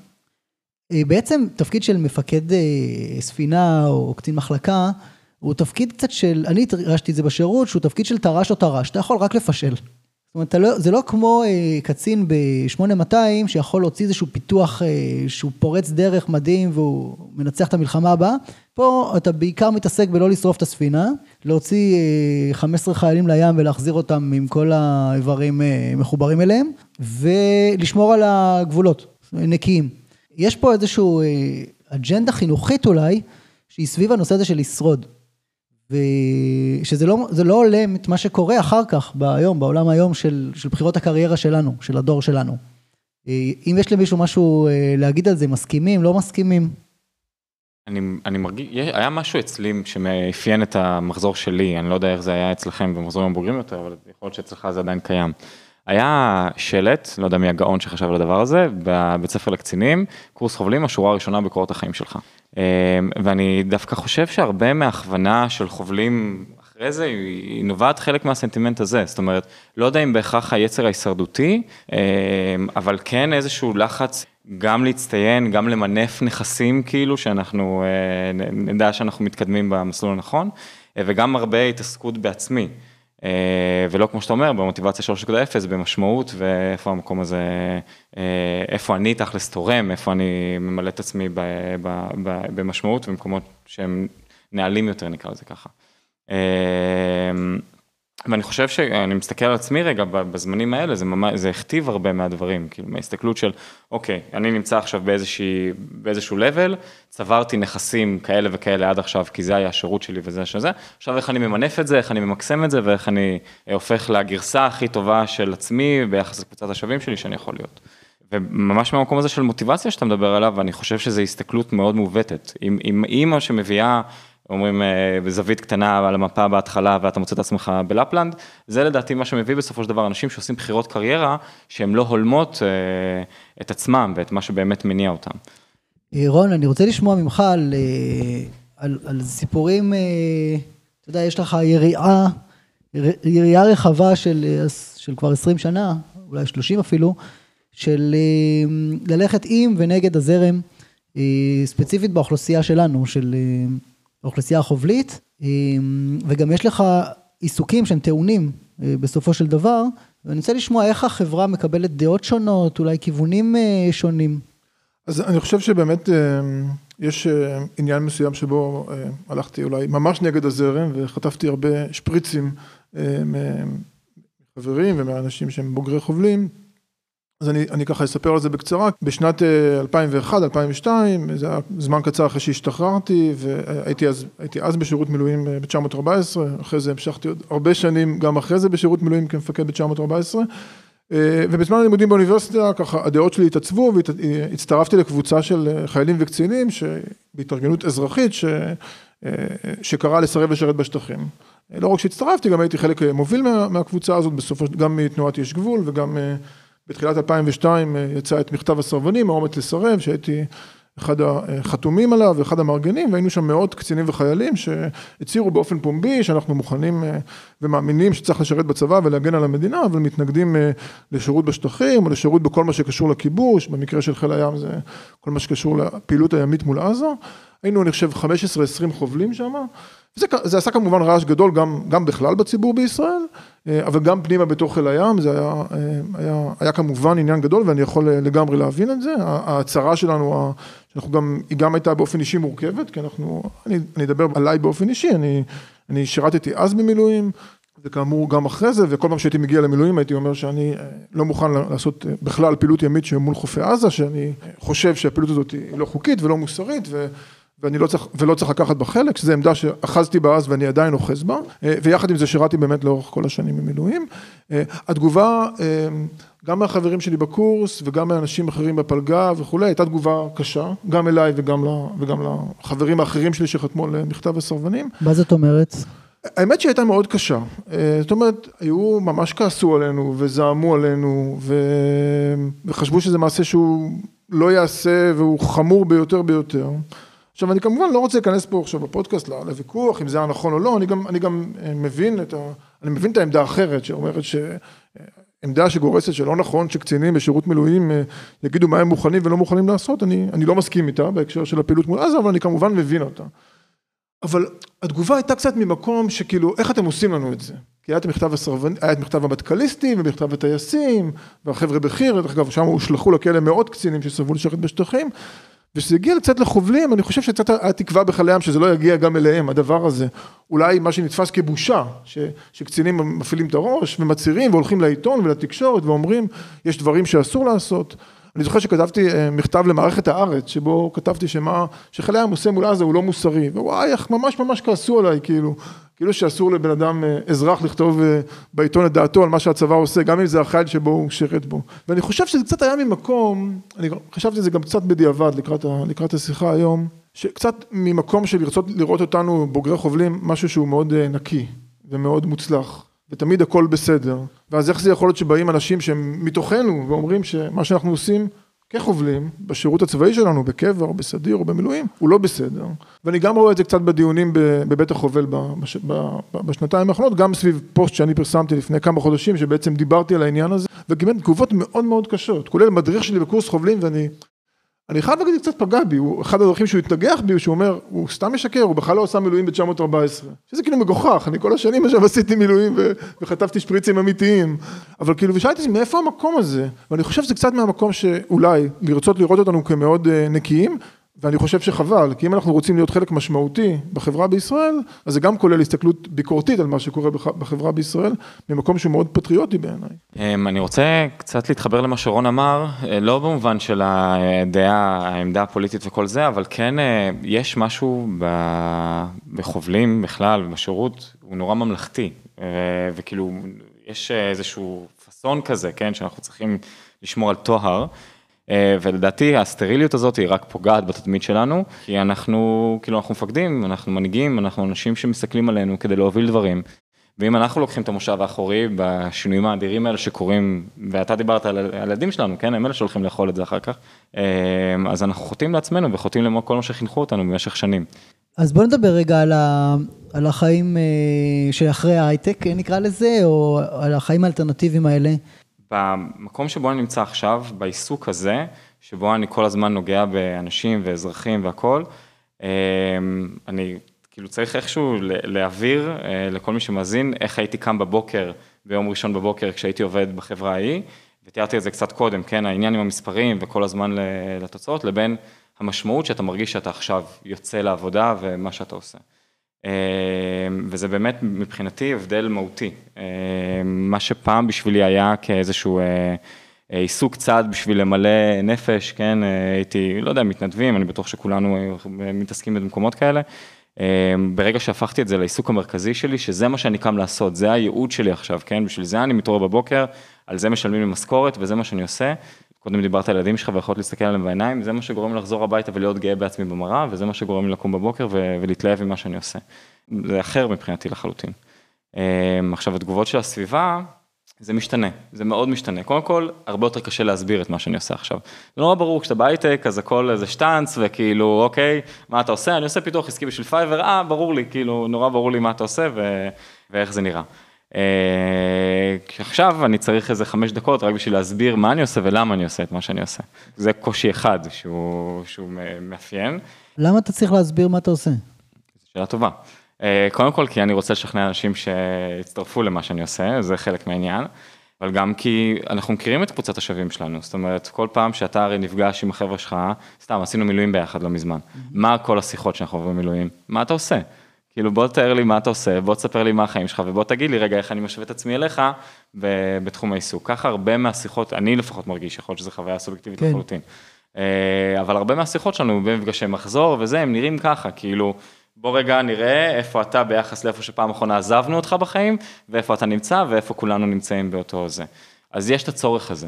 בעצם תפקיד של מפקד ספינה או קצין מחלקה, הוא תפקיד קצת של, אני הרגשתי את זה בשירות, שהוא תפקיד של טרש או טרש, אתה יכול רק לפשל. זאת אומרת, זה לא כמו קצין ב-8200 שיכול להוציא איזשהו פיתוח שהוא פורץ דרך מדהים והוא מנצח את המלחמה הבאה, פה אתה בעיקר מתעסק בלא לשרוף את הספינה, להוציא 15 חיילים לים ולהחזיר אותם עם כל האיברים מחוברים אליהם, ולשמור על הגבולות, נקיים. יש פה איזשהו אג'נדה חינוכית אולי, שהיא סביב הנושא הזה של לשרוד. ושזה לא, לא הולם את מה שקורה אחר כך, היום, בעולם היום של, של בחירות הקריירה שלנו, של הדור שלנו. אם יש למישהו משהו להגיד על זה, מסכימים, לא מסכימים? אני, אני מרגיש, היה משהו אצלי שמאפיין את המחזור שלי, אני לא יודע איך זה היה אצלכם במחזורים הבוגרים יותר, אבל יכול להיות שאצלך זה עדיין קיים. היה שלט, לא יודע מי הגאון שחשב על הדבר הזה, בבית ספר לקצינים, קורס חובלים, השורה הראשונה בקורות החיים שלך. ואני דווקא חושב שהרבה מהכוונה של חובלים אחרי זה, היא נובעת חלק מהסנטימנט הזה, זאת אומרת, לא יודע אם בהכרח היצר ההישרדותי, אבל כן איזשהו לחץ גם להצטיין, גם למנף נכסים כאילו, שאנחנו נדע שאנחנו מתקדמים במסלול הנכון, וגם הרבה התעסקות בעצמי. ולא כמו שאתה אומר, במוטיבציה 3.0, במשמעות ואיפה המקום הזה, איפה אני תכלס תורם, איפה אני ממלא את עצמי במשמעות במקומות שהם נעלים יותר נקרא לזה ככה. ואני חושב שאני מסתכל על עצמי רגע בזמנים האלה, זה ממש, זה הכתיב הרבה מהדברים, כאילו מההסתכלות של, אוקיי, אני נמצא עכשיו באיזושהי, באיזשהו level, צברתי נכסים כאלה וכאלה עד עכשיו, כי זה היה השירות שלי וזה שזה, עכשיו איך אני ממנף את זה, איך אני ממקסם את זה, ואיך אני הופך לגרסה הכי טובה של עצמי ביחס לקבוצת השווים שלי שאני יכול להיות. וממש מהמקום הזה של מוטיבציה שאתה מדבר עליו, אני חושב שזו הסתכלות מאוד מעוותת. עם אימא שמביאה אומרים בזווית קטנה על המפה בהתחלה ואתה מוצא את עצמך בלפלנד, זה לדעתי מה שמביא בסופו של דבר אנשים שעושים בחירות קריירה, שהן לא הולמות את עצמם ואת מה שבאמת מניע אותם. רון, אני רוצה לשמוע ממך על, על, על סיפורים, אתה יודע, יש לך יריעה, יריעה רחבה של, של כבר 20 שנה, אולי 30 אפילו, של ללכת עם ונגד הזרם, ספציפית באוכלוסייה שלנו, של... האוכלוסייה החובלית, וגם יש לך עיסוקים שהם טעונים בסופו של דבר, ואני רוצה לשמוע איך החברה מקבלת דעות שונות, אולי כיוונים שונים. אז אני חושב שבאמת יש עניין מסוים שבו הלכתי אולי ממש נגד הזרם, וחטפתי הרבה שפריצים מחברים ומאנשים שהם בוגרי חובלים. אז אני, אני ככה אספר על זה בקצרה, בשנת 2001-2002, זה היה זמן קצר אחרי שהשתחררתי והייתי אז, אז בשירות מילואים ב-914, אחרי זה המשכתי עוד הרבה שנים גם אחרי זה בשירות מילואים כמפקד ב-914, ובזמן הלימודים באוניברסיטה ככה הדעות שלי התעצבו והצטרפתי לקבוצה של חיילים וקצינים בהתארגנות אזרחית ש, שקראה לסרב לשרת בשטחים. לא רק שהצטרפתי, גם הייתי חלק מוביל מה, מהקבוצה הזאת, בסופו גם מתנועת יש גבול וגם בתחילת 2002 יצא את מכתב הסרבנים, האומץ לסרב, שהייתי אחד החתומים עליו ואחד המארגנים, והיינו שם מאות קצינים וחיילים שהצהירו באופן פומבי שאנחנו מוכנים ומאמינים שצריך לשרת בצבא ולהגן על המדינה, אבל מתנגדים לשירות בשטחים או לשירות בכל מה שקשור לכיבוש, במקרה של חיל הים זה כל מה שקשור לפעילות הימית מול עזה. היינו אני חושב 15-20 חובלים שם, זה עשה כמובן רעש גדול גם, גם בכלל בציבור בישראל, אבל גם פנימה בתוך חיל הים, זה היה, היה, היה כמובן עניין גדול ואני יכול לגמרי להבין את זה, ההצהרה שלנו, היא גם הייתה באופן אישי מורכבת, כי אנחנו, אני, אני אדבר עליי באופן אישי, אני, אני שירתתי אז במילואים, וכאמור גם אחרי זה, וכל פעם שהייתי מגיע למילואים הייתי אומר שאני לא מוכן לעשות בכלל פעילות ימית שמול חופי עזה, שאני חושב שהפעילות הזאת היא לא חוקית ולא מוסרית, ו... ואני לא צריך, ולא צריך לקחת בה חלק, שזו עמדה שאחזתי בה אז ואני עדיין אוחז בה, ויחד עם זה שירתי באמת לאורך כל השנים במילואים. התגובה, גם מהחברים שלי בקורס וגם מאנשים אחרים בפלגה וכולי, הייתה תגובה קשה, גם אליי וגם, וגם לחברים האחרים שלי שחתמו על מכתב הסרבנים. מה זאת אומרת? האמת שהיא הייתה מאוד קשה, זאת אומרת, היו, ממש כעסו עלינו וזעמו עלינו וחשבו שזה מעשה שהוא לא יעשה והוא חמור ביותר ביותר. עכשיו אני כמובן לא רוצה להיכנס פה עכשיו בפודקאסט לוויכוח אם זה היה נכון או לא, אני גם, אני גם מבין את ה... אני מבין את העמדה האחרת שאומרת שעמדה שגורסת שלא נכון שקצינים בשירות מילואים יגידו מה הם מוכנים ולא מוכנים לעשות, אני, אני לא מסכים איתה בהקשר של הפעילות מול עזה, אבל אני כמובן מבין אותה. אבל התגובה הייתה קצת ממקום שכאילו איך אתם עושים לנו את זה? כי היה את מכתב את מכתב המטכ"ליסטים ומכתב הטייסים והחבר'ה בחי"ר, דרך אגב שם הושלכו לכלא מאות קצינים שסרבו לשרת בשטחים וכשזה הגיע קצת לחובלים, אני חושב שקצת היה תקווה בחיל הים שזה לא יגיע גם אליהם, הדבר הזה. אולי מה שנתפס כבושה, ש, שקצינים מפעילים את הראש ומצהירים והולכים לעיתון ולתקשורת ואומרים, יש דברים שאסור לעשות. אני זוכר שכתבתי מכתב למערכת הארץ, שבו כתבתי שמה, שחיל הים עושה מול עזה הוא לא מוסרי, ווואי, איך ממש ממש כעסו עליי, כאילו, כאילו שאסור לבן אדם, אזרח, לכתוב בעיתון את דעתו על מה שהצבא עושה, גם אם זה החייל שבו הוא שירת בו. ואני חושב שזה קצת היה ממקום, אני חשבתי על זה גם קצת בדיעבד לקראת, לקראת השיחה היום, שקצת ממקום של לרצות לראות אותנו בוגרי חובלים, משהו שהוא מאוד נקי ומאוד מוצלח. ותמיד הכל בסדר, ואז איך זה יכול להיות שבאים אנשים שהם מתוכנו ואומרים שמה שאנחנו עושים כחובלים בשירות הצבאי שלנו, בקבע או בסדיר או במילואים, הוא לא בסדר. ואני גם רואה את זה קצת בדיונים בבית החובל בש... בשנתיים האחרונות, גם סביב פוסט שאני פרסמתי לפני כמה חודשים, שבעצם דיברתי על העניין הזה, וקיבל תגובות מאוד מאוד קשות, כולל מדריך שלי בקורס חובלים ואני אני חייב להגיד, קצת פגע בי, הוא אחד הדרכים שהוא התנגח בי, שהוא אומר, הוא סתם משקר, הוא בכלל לא עשה מילואים ב-914, שזה כאילו מגוחך, אני כל השנים עכשיו עשיתי מילואים וחטפתי שפריצים אמיתיים, אבל כאילו, ושאלתי, מאיפה המקום הזה? ואני חושב שזה קצת מהמקום שאולי, לרצות לראות אותנו כמאוד נקיים, ואני חושב שחבל, כי אם אנחנו רוצים להיות חלק משמעותי בחברה בישראל, אז זה גם כולל הסתכלות ביקורתית על מה שקורה בחברה בישראל, ממקום שהוא מאוד פטריוטי בעיניי. אני רוצה קצת להתחבר למה שרון אמר, לא במובן של הדעה, העמדה הפוליטית וכל זה, אבל כן יש משהו בחובלים בכלל, בשירות, הוא נורא ממלכתי, וכאילו יש איזשהו פאסון כזה, כן, שאנחנו צריכים לשמור על טוהר. ולדעתי הסטריליות הזאת היא רק פוגעת בתדמית שלנו, כי אנחנו, כאילו אנחנו מפקדים, אנחנו מנהיגים, אנחנו אנשים שמסתכלים עלינו כדי להוביל דברים. ואם אנחנו לוקחים את המושב האחורי בשינויים האדירים האלה שקורים, ואתה דיברת על הילדים שלנו, כן, הם אלה שהולכים לאכול את זה אחר כך, אז אנחנו חוטאים לעצמנו וחוטאים לכל מה שחינכו אותנו במשך שנים. אז בוא נדבר רגע על, ה, על החיים שאחרי ההייטק נקרא לזה, או על החיים האלטרנטיביים האלה. במקום שבו אני נמצא עכשיו, בעיסוק הזה, שבו אני כל הזמן נוגע באנשים ואזרחים והכול, אני כאילו צריך איכשהו להעביר לכל מי שמאזין, איך הייתי קם בבוקר, ביום ראשון בבוקר כשהייתי עובד בחברה ההיא, ותיארתי את זה קצת קודם, כן, העניין עם המספרים וכל הזמן לתוצאות, לבין המשמעות שאתה מרגיש שאתה עכשיו יוצא לעבודה ומה שאתה עושה. וזה באמת מבחינתי הבדל מהותי, מה שפעם בשבילי היה כאיזשהו עיסוק צד בשביל למלא נפש, כן, הייתי, לא יודע, מתנדבים, אני בטוח שכולנו מתעסקים במקומות כאלה, ברגע שהפכתי את זה לעיסוק המרכזי שלי, שזה מה שאני קם לעשות, זה הייעוד שלי עכשיו, כן, בשביל זה אני מתעורר בבוקר, על זה משלמים לי משכורת וזה מה שאני עושה, קודם דיברת על ילדים שלך ויכולת להסתכל עליהם בעיניים, זה מה שגורם לחזור הביתה ולהיות גאה בעצמי במראה, וזה מה שגורם לי לקום בבוקר ולהתלהב ממה שאני עושה. זה אחר מבחינתי לחלוטין. עכשיו, התגובות של הסביבה, זה משתנה, זה מאוד משתנה. קודם כל, הרבה יותר קשה להסביר את מה שאני עושה עכשיו. זה נורא ברור, כשאתה בהייטק, אז הכל איזה שטאנץ, וכאילו, אוקיי, מה אתה עושה? אני עושה פיתוח עסקי בשביל פייבר, אה, ברור לי, כאילו, נורא ברור לי מה אתה עושה ו... ואיך זה נראה. עכשיו אני צריך איזה חמש דקות רק בשביל להסביר מה אני עושה ולמה אני עושה את מה שאני עושה. זה קושי אחד שהוא, שהוא מאפיין. למה אתה צריך להסביר מה אתה עושה? שאלה טובה. קודם כל כי אני רוצה לשכנע אנשים שיצטרפו למה שאני עושה, זה חלק מהעניין. אבל גם כי אנחנו מכירים את קבוצת השווים שלנו, זאת אומרת, כל פעם שאתה הרי נפגש עם החבר'ה שלך, סתם, עשינו מילואים ביחד לא מזמן. מה כל השיחות שאנחנו עוברים במילואים? מה אתה עושה? כאילו בוא תאר לי מה אתה עושה, בוא תספר לי מה החיים שלך ובוא תגיד לי רגע איך אני משווה את עצמי אליך בתחום העיסוק. ככה הרבה מהשיחות, אני לפחות מרגיש, יכול להיות שזו חוויה סובייקטיבית כן. לחלוטין. אבל הרבה מהשיחות שלנו במפגשי מחזור וזה, הם נראים ככה, כאילו, בוא רגע נראה איפה אתה ביחס לאיפה שפעם אחרונה עזבנו אותך בחיים, ואיפה אתה נמצא ואיפה כולנו נמצאים באותו זה. אז יש את הצורך הזה.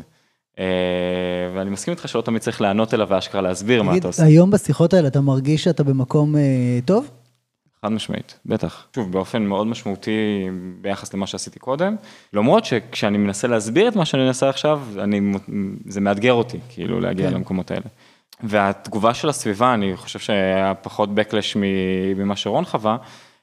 ואני מסכים איתך שלא תמיד צריך לענות אליו ואשכרה להסביר מה אתה עושה. היום בשיחות האלה אתה מרגיש שאתה במקום טוב? חד משמעית, בטח. שוב, באופן מאוד משמעותי ביחס למה שעשיתי קודם, למרות שכשאני מנסה להסביר את מה שאני מנסה עכשיו, אני, זה מאתגר אותי, כאילו, להגיע כן. למקומות האלה. והתגובה של הסביבה, אני חושב שהיה פחות backlash ממה שרון חווה,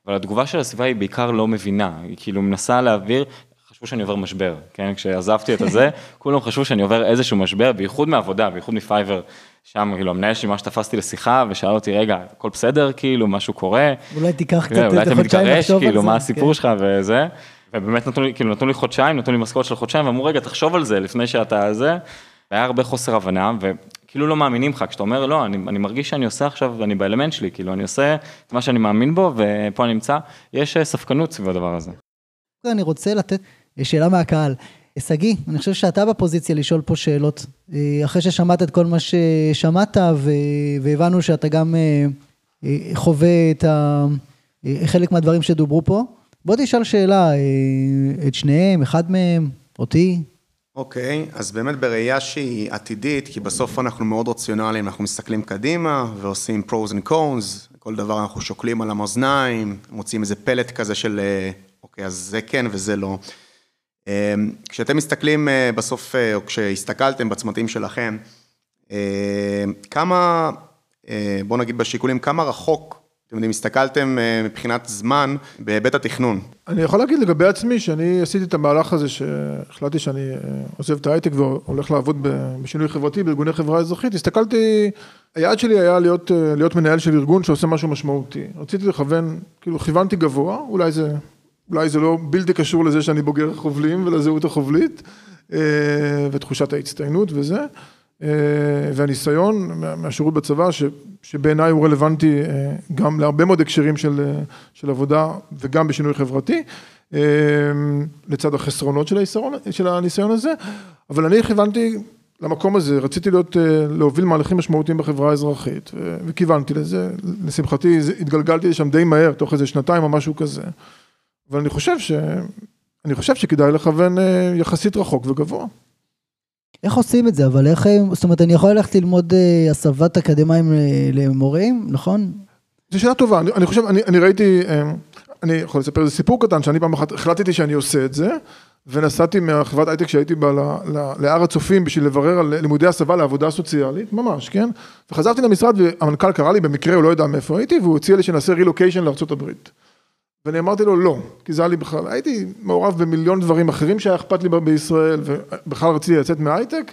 אבל התגובה של הסביבה היא בעיקר לא מבינה, היא כאילו מנסה להעביר, חשבו שאני עובר משבר, כן? כשעזבתי את הזה, כולם חשבו שאני עובר איזשהו משבר, בייחוד מעבודה, בייחוד מפייבר. שם, כאילו, המנהל שלי ממש תפסתי לשיחה ושאל אותי, רגע, הכל בסדר, כאילו, משהו קורה? אולי תיקח קצת איזה חודשיים לחשוב על זה. אולי אתה מתגרש, כאילו, מה הסיפור כן. שלך וזה. ובאמת נתנו לי, כאילו, נתנו לי חודשיים, נתנו לי משכורת של חודשיים, ואמרו, רגע, תחשוב על זה לפני שאתה זה. והיה הרבה חוסר הבנה, וכאילו לא מאמינים לך, כשאתה אומר, לא, אני, אני מרגיש שאני עושה עכשיו, אני באלמנט שלי, כאילו, אני עושה את מה שאני מאמין בו, ופה אני נמצא, יש ספקנות סביב הדבר הזה. אני רוצה לתת שאלה מהקהל. שגיא, אני חושב שאתה בפוזיציה לשאול פה שאלות. אחרי ששמעת את כל מה ששמעת, והבנו שאתה גם חווה את ה... חלק מהדברים שדוברו פה, בוא תשאל שאלה, את שניהם, אחד מהם, אותי. אוקיי, okay, אז באמת בראייה שהיא עתידית, כי בסוף אנחנו מאוד רציונליים, אנחנו מסתכלים קדימה ועושים pros and cons, כל דבר אנחנו שוקלים על המאזניים, מוצאים איזה פלט כזה של, אוקיי, אז זה כן וזה לא. כשאתם מסתכלים בסוף, או כשהסתכלתם בצמתים שלכם, כמה, בוא נגיד בשיקולים, כמה רחוק, אתם יודעים, הסתכלתם מבחינת זמן בהיבט התכנון? אני יכול להגיד לגבי עצמי, שאני עשיתי את המהלך הזה, שהחלטתי שאני עוזב את ההייטק והולך לעבוד בשינוי חברתי, בארגוני חברה אזרחית, הסתכלתי, היעד שלי היה להיות, להיות מנהל של ארגון שעושה משהו משמעותי. רציתי לכוון, כאילו כיוונתי גבוה, אולי זה... אולי זה לא בלתי קשור לזה שאני בוגר חובלים ולזהות החובלית, ותחושת ההצטיינות וזה, והניסיון מהשירות בצבא, שבעיניי הוא רלוונטי גם להרבה מאוד הקשרים של, של עבודה וגם בשינוי חברתי, לצד החסרונות של, היסרון, של הניסיון הזה, אבל אני כיוונתי למקום הזה, רציתי להיות, להוביל מהלכים משמעותיים בחברה האזרחית, וכיוונתי לזה, לשמחתי התגלגלתי לשם די מהר, תוך איזה שנתיים או משהו כזה. אבל אני חושב ש... אני חושב שכדאי לכוון יחסית רחוק וגבוה. איך עושים את זה? אבל איך... זאת אומרת, אני יכול ללכת ללמוד הסבת אקדמאים למורים, נכון? זו שאלה טובה. אני, אני חושב, אני, אני ראיתי... אני יכול לספר איזה סיפור קטן, שאני פעם אחת החלטתי שאני עושה את זה, ונסעתי מהחברת הייטק שהייתי בה להר הצופים בשביל לברר על לימודי הסבה לעבודה סוציאלית, ממש, כן? וחזרתי למשרד והמנכ"ל קרא לי, במקרה הוא לא יודע מאיפה הייתי, והוא הציע לי שנעשה רילוקיישן לארצות הברית. ואני אמרתי לו לא, כי זה היה לי בכלל, הייתי מעורב במיליון דברים אחרים שהיה אכפת לי בישראל, ובכלל רציתי לצאת מההייטק.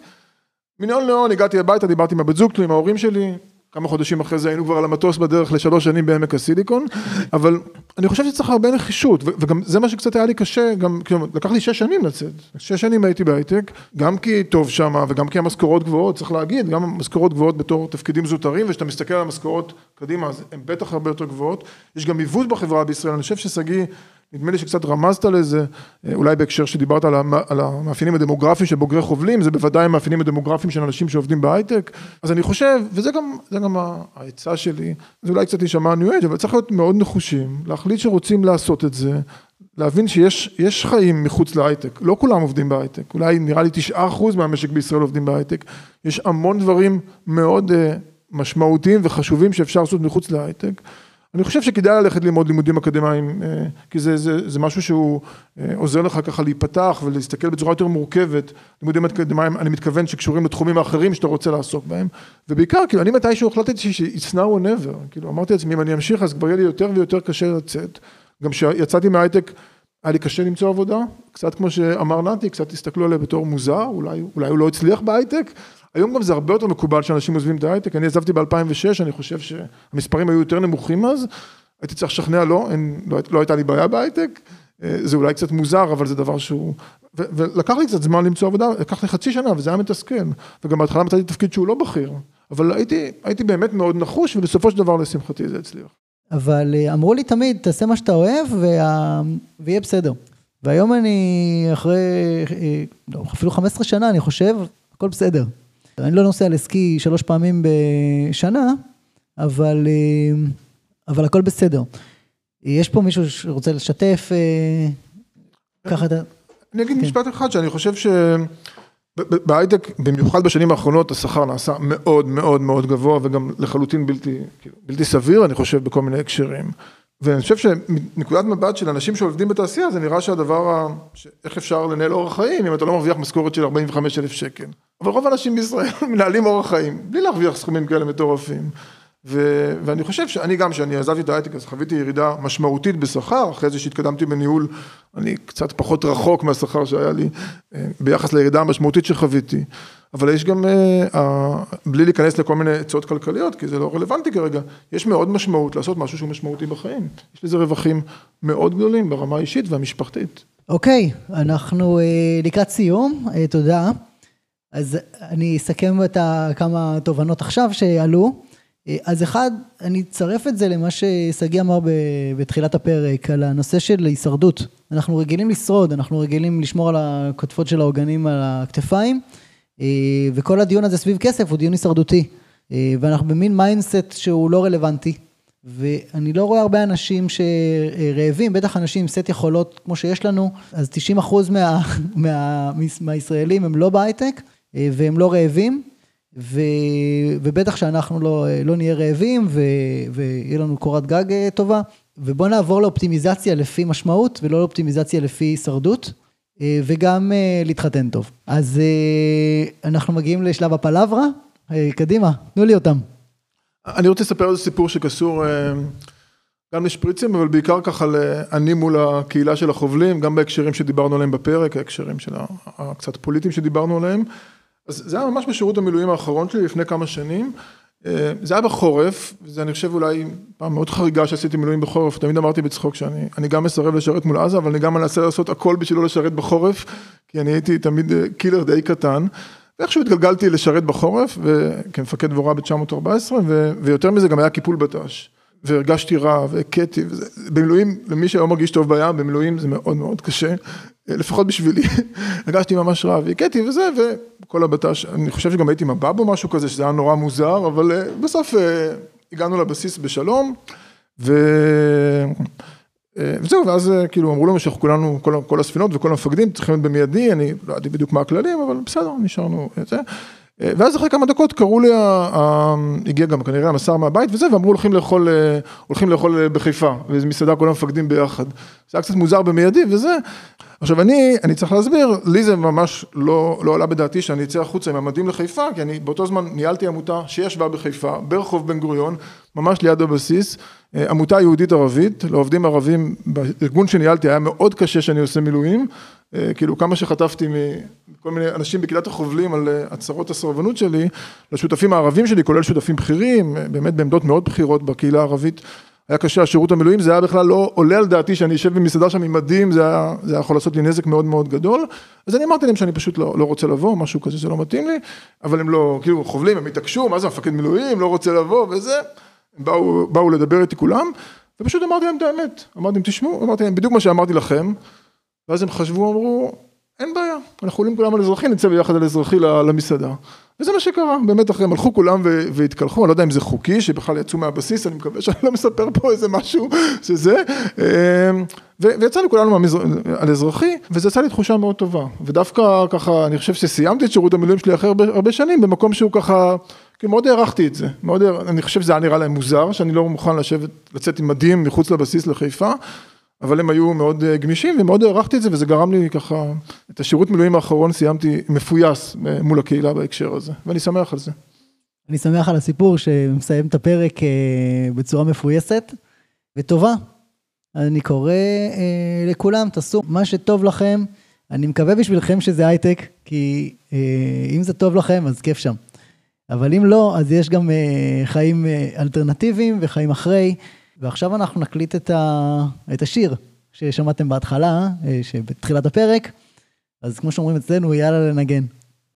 מיליון ליון, הגעתי הביתה, דיברתי עם הבת זוג שלי, עם ההורים שלי, כמה חודשים אחרי זה היינו כבר על המטוס בדרך לשלוש שנים בעמק הסיליקון, אבל אני חושב שצריך הרבה נחישות, וגם זה מה שקצת היה לי קשה, גם, כאילו, לקח לי שש שנים לצאת, שש שנים הייתי בהייטק, גם כי טוב שמה, וגם כי המשכורות גבוהות, צריך להגיד, גם המשכורות גבוהות בתור תפקידים זוטרים, וכשאתה מסתכל על המשכורות קדימה, אז הן בטח הרבה יותר גבוהות, יש גם עיוות בחברה בישראל, אני חושב ששגיא, נדמה לי שקצת רמזת לזה, אולי בהקשר שדיברת על המאפיינים הדמוגרפיים של בוגרי חובלים, זה בוודאי המאפיינים הדמוגרפיים של אנשים שעובדים בהייטק, אז אני חושב, וזה גם, גם העצה שלי, זה אולי קצת יישמע ניו אייג', אבל צריך להיות מאוד נחושים, להחליט שרוצים לעשות את זה, להבין שיש חיים מחוץ להייטק, לא כולם עובדים בהייטק, אולי נראה לי תשעה אחוז מהמשק בישראל עובדים בהייטק, יש המון דברים מאוד אה, משמעותיים וחשובים שאפשר לעשות מחוץ להייטק. אני חושב שכדאי ללכת ללמוד לימודים אקדמיים, אה, כי זה, זה, זה משהו שהוא אה, עוזר לך ככה להיפתח ולהסתכל בצורה יותר מורכבת, לימודים אקדמיים, אני מתכוון שקשורים לתחומים האחרים שאתה רוצה לעסוק בהם, ובעיקר, כאילו, אני מתישהו החלטתי ש-it's now or never, כאילו, אמרתי לעצמי, אם אני אמשיך, אז כבר יהיה לי יותר ויותר קשה לצאת, גם כשיצאתי מההייטק, היה לי קשה למצוא עבודה, קצת כמו שאמר נתי, קצת הסתכלו עליי בתור מוזר, אולי, אולי הוא לא הצליח בהייטק, היום גם זה הרבה יותר מקובל שאנשים עוזבים את ההייטק, אני עזבתי ב-2006, אני חושב שהמספרים היו יותר נמוכים אז, הייתי צריך לשכנע לא, אין, לא, לא הייתה לי בעיה בהייטק, אה, זה אולי קצת מוזר, אבל זה דבר שהוא... ו, ולקח לי קצת זמן למצוא עבודה, לקח לי חצי שנה, וזה היה מתסכל. וגם בהתחלה מצאתי תפקיד שהוא לא בכיר, אבל הייתי, הייתי באמת מאוד נחוש, ובסופו של דבר, לשמחתי, זה הצליח. אבל אה, אמרו לי תמיד, תעשה מה שאתה אוהב, וה... ויהיה בסדר. והיום אני, אחרי, אה, לא, אפילו 15 שנה, אני חושב, הכל בסדר. אני לא נוסע לסקי שלוש פעמים בשנה, אבל, אה, אבל הכל בסדר. יש פה מישהו שרוצה לשתף, אה, ככה אתה... אני אגיד כן. משפט אחד, שאני חושב שבהייטק, במיוחד בשנים האחרונות, השכר נעשה מאוד מאוד מאוד גבוה, וגם לחלוטין בלתי, כאילו, בלתי סביר, אני חושב, בכל מיני הקשרים. ואני חושב שמנקודת מבט של אנשים שעובדים בתעשייה, זה נראה שהדבר, ה... איך אפשר לנהל אורח חיים אם אתה לא מרוויח משכורת של 45 אלף שקל. אבל רוב האנשים בישראל מנהלים אורח חיים, בלי להרוויח סכומים כאלה מטורפים. ו... ואני חושב שאני גם, כשאני עזבתי את ההייטק, אז חוויתי ירידה משמעותית בשכר, אחרי זה שהתקדמתי בניהול, אני קצת פחות רחוק מהשכר שהיה לי, אה, ביחס לירידה המשמעותית שחוויתי. אבל יש גם, אה, בלי להיכנס לכל מיני עצות כלכליות, כי זה לא רלוונטי כרגע, יש מאוד משמעות לעשות משהו שהוא משמעותי בחיים. יש לזה רווחים מאוד גדולים ברמה האישית והמשפחתית. אוקיי, אנחנו אה, לקראת סיום, תודה. אז אני אסכם את כמה תובנות עכשיו שעלו. אז אחד, אני אצרף את זה למה ששגיא אמר בתחילת הפרק, על הנושא של הישרדות. אנחנו רגילים לשרוד, אנחנו רגילים לשמור על הכותפות של העוגנים על הכתפיים, וכל הדיון הזה סביב כסף הוא דיון הישרדותי. ואנחנו במין mindset שהוא לא רלוונטי, ואני לא רואה הרבה אנשים שרעבים, בטח אנשים עם סט יכולות כמו שיש לנו, אז 90 אחוז מה, מה, מהישראלים הם לא בהייטק, והם לא רעבים. ו, ובטח שאנחנו לא, לא נהיה רעבים ו, ויהיה לנו קורת גג אה, טובה. ובואו נעבור לאופטימיזציה לפי משמעות ולא לאופטימיזציה לפי הישרדות, אה, וגם אה, להתחתן טוב. אז אנחנו מגיעים לשלב הפלברה, קדימה, תנו לי אותם. אני רוצה לספר איזה סיפור שקשור גם לשפריצים, אבל בעיקר ככה אני מול הקהילה של החובלים, גם בהקשרים שדיברנו עליהם בפרק, ההקשרים של הקצת פוליטיים שדיברנו עליהם. אז זה היה ממש בשירות המילואים האחרון שלי לפני כמה שנים. אה, זה היה בחורף, וזה אני חושב אולי פעם מאוד חריגה שעשיתי מילואים בחורף, תמיד אמרתי בצחוק שאני גם מסרב לשרת מול עזה, אבל אני גם מנסה לעשות הכל בשביל לא לשרת בחורף, כי אני הייתי תמיד אה, קילר די קטן. ואיכשהו התגלגלתי לשרת בחורף, כמפקד דבורה ב-914, ויותר מזה גם היה קיפול בט"ש. והרגשתי רע והכיתי, במילואים, למי שהיום מרגיש טוב בים, במילואים זה מאוד מאוד קשה, לפחות בשבילי, הרגשתי ממש רע והכיתי וזה, וכל הבט"ש, אני חושב שגם הייתי מב"ב או משהו כזה, שזה היה נורא מוזר, אבל אה, בסוף אה, הגענו לבסיס בשלום, ו... אה, וזהו, ואז כאילו אמרו לנו שאנחנו כולנו, כל, כל הספינות וכל המפקדים צריכים להיות במיידי, אני לא ידעתי בדיוק מה הכללים, אבל בסדר, נשארנו את זה. ואז אחרי כמה דקות קראו לי, הגיע גם כנראה המסר מהבית וזה, ואמרו הולכים לאכול, הולכים לאכול בחיפה, ואיזה מסעדה כל המפקדים ביחד. זה היה קצת מוזר במיידי וזה. עכשיו אני, אני צריך להסביר, לי זה ממש לא, לא עלה בדעתי שאני אצא החוצה עם המדים לחיפה, כי אני באותו זמן ניהלתי עמותה שישבה בחיפה, ברחוב בן גוריון, ממש ליד הבסיס, עמותה יהודית ערבית, לעובדים ערבים, בארגון שניהלתי היה מאוד קשה שאני עושה מילואים, כאילו כמה שחטפתי מכל מיני אנשים בקהילת החובלים על הצהרות הסרבנות שלי, לשותפים הערבים שלי, כולל שותפים בכירים, באמת בעמדות מאוד בכירות בקהילה הערבית, היה קשה, השירות המילואים, זה היה בכלל לא עולה על דעתי שאני אשב במסעדה שם עם מדים, זה זה היה יכול לעשות לי נזק מאוד מאוד גדול, אז אני אמרתי להם שאני פשוט לא, לא רוצה לבוא, משהו כזה שלא מתאים לי, אבל הם לא, כאילו חובלים, הם התעקשו, מה זה מפקד מילואים, לא רוצה לבוא וזה, באו, באו לדבר איתי כולם, ופשוט אמרתי להם את האמת, אמרתי להם תשמעו, אמרתי להם בדיוק מה שאמרתי לכם, ואז הם חשבו, אמרו, אין בעיה, אנחנו עולים כולם על אזרחי, נצא ביחד על אזרחי למסעדה. וזה מה שקרה, באמת אחרי הם הלכו כולם והתקלחו, אני לא יודע אם זה חוקי, שבכלל יצאו מהבסיס, אני מקווה שאני לא מספר פה איזה משהו שזה, אמ, ויצאנו כולנו על אזרחי, וזה יצא לי תחושה מאוד טובה, ודווקא ככה, אני חושב שסיימתי את שירות המילואים שלי אחרי הרבה, הרבה שנים, במקום שהוא ככה, כי מאוד הערכתי את זה, מאוד, אני חושב שזה היה נראה להם מוזר, שאני לא מוכן לשבת, לצאת עם מדים מחוץ לבסיס לחיפה, אבל הם היו מאוד אה, גמישים ומאוד הערכתי את זה וזה גרם לי ככה, את השירות מילואים האחרון סיימתי מפויס אה, מול הקהילה בהקשר הזה, ואני שמח על זה. אני שמח על הסיפור שמסיים את הפרק אה, בצורה מפויסת וטובה. אני קורא לכולם, תעשו מה שטוב לכם. אני מקווה בשבילכם שזה הייטק, כי אם זה טוב לכם אז כיף שם. אבל אם לא, אז יש גם חיים אלטרנטיביים וחיים אחרי. ועכשיו אנחנו נקליט את, ה... את השיר ששמעתם בהתחלה, אה, שבתחילת הפרק, אז כמו שאומרים אצלנו, יאללה לנגן.